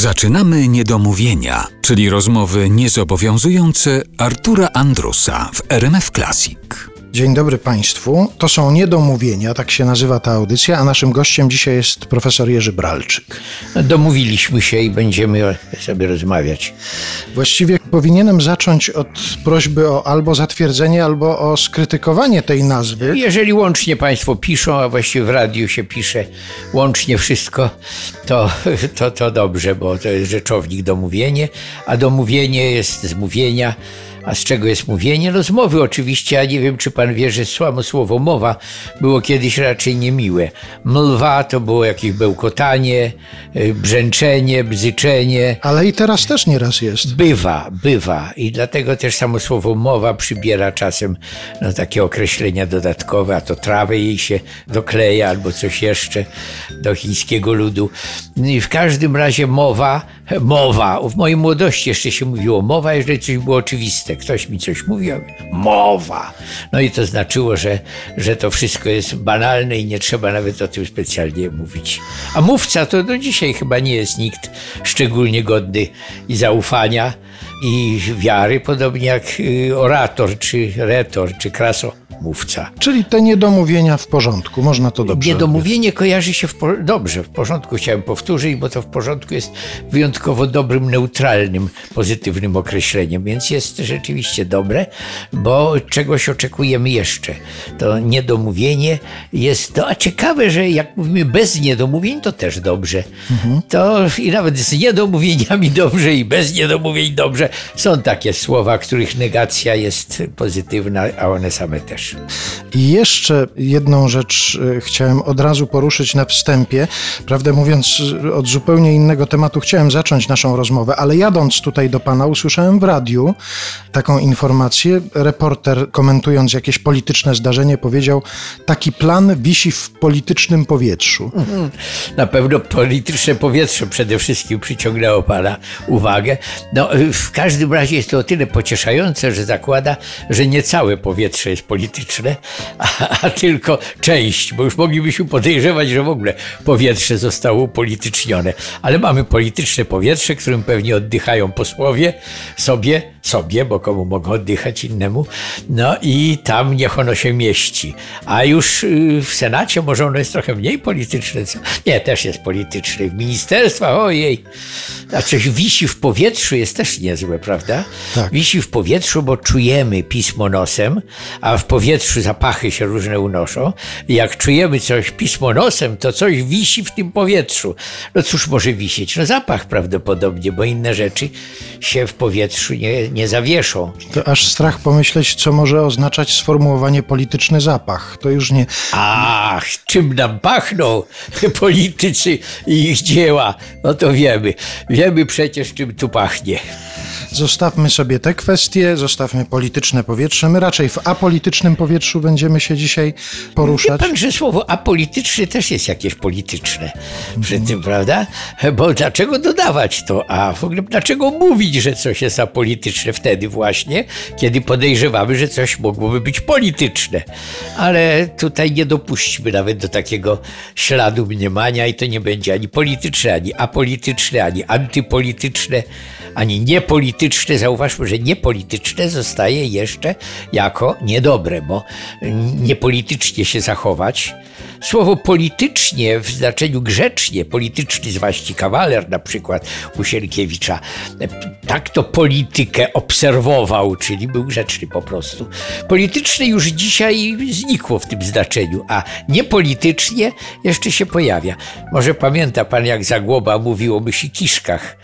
Zaczynamy niedomówienia, czyli rozmowy niezobowiązujące Artura Andrusa w RMF Classic. Dzień dobry Państwu. To są niedomówienia, tak się nazywa ta audycja, a naszym gościem dzisiaj jest profesor Jerzy Bralczyk. Domówiliśmy się i będziemy sobie rozmawiać. Właściwie powinienem zacząć od prośby o albo zatwierdzenie, albo o skrytykowanie tej nazwy. Jeżeli łącznie Państwo piszą, a właściwie w radiu się pisze łącznie wszystko, to, to, to dobrze, bo to jest rzeczownik domówienie, a domówienie jest z mówienia. A z czego jest mówienie? Rozmowy oczywiście, a nie wiem, czy pan wie, że samo słowo mowa było kiedyś raczej niemiłe. Mlwa to było jakieś bełkotanie, y, brzęczenie, bzyczenie. Ale i teraz też nieraz jest. Bywa, bywa. I dlatego też samo słowo mowa przybiera czasem no, takie określenia dodatkowe, a to trawę jej się dokleja albo coś jeszcze do chińskiego ludu. I w każdym razie mowa, mowa. W mojej młodości jeszcze się mówiło mowa, jeżeli coś było oczywiste. Ktoś mi coś mówił, mowa. No i to znaczyło, że, że to wszystko jest banalne i nie trzeba nawet o tym specjalnie mówić. A mówca to do dzisiaj chyba nie jest nikt szczególnie godny i zaufania i wiary, podobnie jak y, orator, czy retor, czy krasomówca. Czyli te niedomówienia w porządku, można to dobrze Niedomówienie kojarzy się w dobrze, w porządku chciałem powtórzyć, bo to w porządku jest wyjątkowo dobrym, neutralnym, pozytywnym określeniem, więc jest rzeczywiście dobre, bo czegoś oczekujemy jeszcze. To niedomówienie jest to, a ciekawe, że jak mówimy bez niedomówień, to też dobrze. To i nawet z niedomówieniami dobrze i bez niedomówień dobrze. Są takie słowa, których negacja jest pozytywna, a one same też. I jeszcze jedną rzecz e, chciałem od razu poruszyć na wstępie. Prawdę mówiąc, e, od zupełnie innego tematu chciałem zacząć naszą rozmowę, ale jadąc tutaj do pana, usłyszałem w radiu taką informację. Reporter, komentując jakieś polityczne zdarzenie, powiedział: Taki plan wisi w politycznym powietrzu. Na pewno polityczne powietrze przede wszystkim przyciągnęło Pana uwagę. No, w każdym razie jest to o tyle pocieszające, że zakłada, że nie całe powietrze jest polityczne, a, a tylko część, bo już moglibyśmy podejrzewać, że w ogóle powietrze zostało upolitycznione. Ale mamy polityczne powietrze, którym pewnie oddychają posłowie sobie, sobie, bo komu mogą oddychać innemu. No i tam niech ono się mieści. A już y, w Senacie może ono jest trochę mniej polityczne. Co? Nie, też jest polityczne. W ministerstwach, ojej. A coś wisi w powietrzu jest też niezłe, prawda? Tak. Wisi w powietrzu, bo czujemy pismo nosem, a w powietrzu zapachy się różne unoszą. I jak czujemy coś pismo nosem, to coś wisi w tym powietrzu. No cóż może wisieć? No zapach prawdopodobnie, bo inne rzeczy się w powietrzu nie, nie zawieszą. To aż strach pomyśleć, co może oznaczać sformułowanie polityczny zapach. To już nie. Ach, czym nam pachną politycy i ich dzieła, no to wiemy. Wiemy przecież, czym tu pachnie. Zostawmy sobie te kwestie, zostawmy polityczne powietrze. My raczej w apolitycznym powietrzu będziemy się dzisiaj Wie poruszać. pan, że słowo apolityczny też jest jakieś polityczne przy tym, prawda? Bo dlaczego dodawać to? A w ogóle dlaczego mówić, że coś jest apolityczne wtedy właśnie, kiedy podejrzewamy, że coś mogłoby być polityczne? Ale tutaj nie dopuśćmy nawet do takiego śladu mniemania i to nie będzie ani polityczne, ani apolityczne, ani antypolityczne, ani niepolityczne. Zauważmy, że niepolityczne zostaje jeszcze jako niedobre, bo niepolitycznie się zachować. Słowo politycznie w znaczeniu grzecznie, polityczny zwaści kawaler na przykład u Sienkiewicza, tak to politykę obserwował, czyli był grzeczny po prostu. Polityczny już dzisiaj znikło w tym znaczeniu, a niepolitycznie jeszcze się pojawia. Może pamięta pan, jak Zagłoba mówił o mysikiszkach.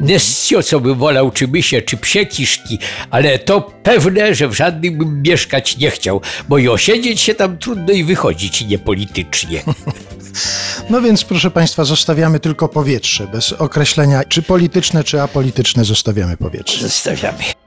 Nescio, co bym wolał, czy mysie, czy psie kiszki, ale to pewne, że w żadnym bym mieszkać nie chciał, bo i osiedzieć się tam trudno i wychodzić niepolitycznie. No więc, proszę Państwa, zostawiamy tylko powietrze. Bez określenia, czy polityczne, czy apolityczne, zostawiamy powietrze. Zostawiamy.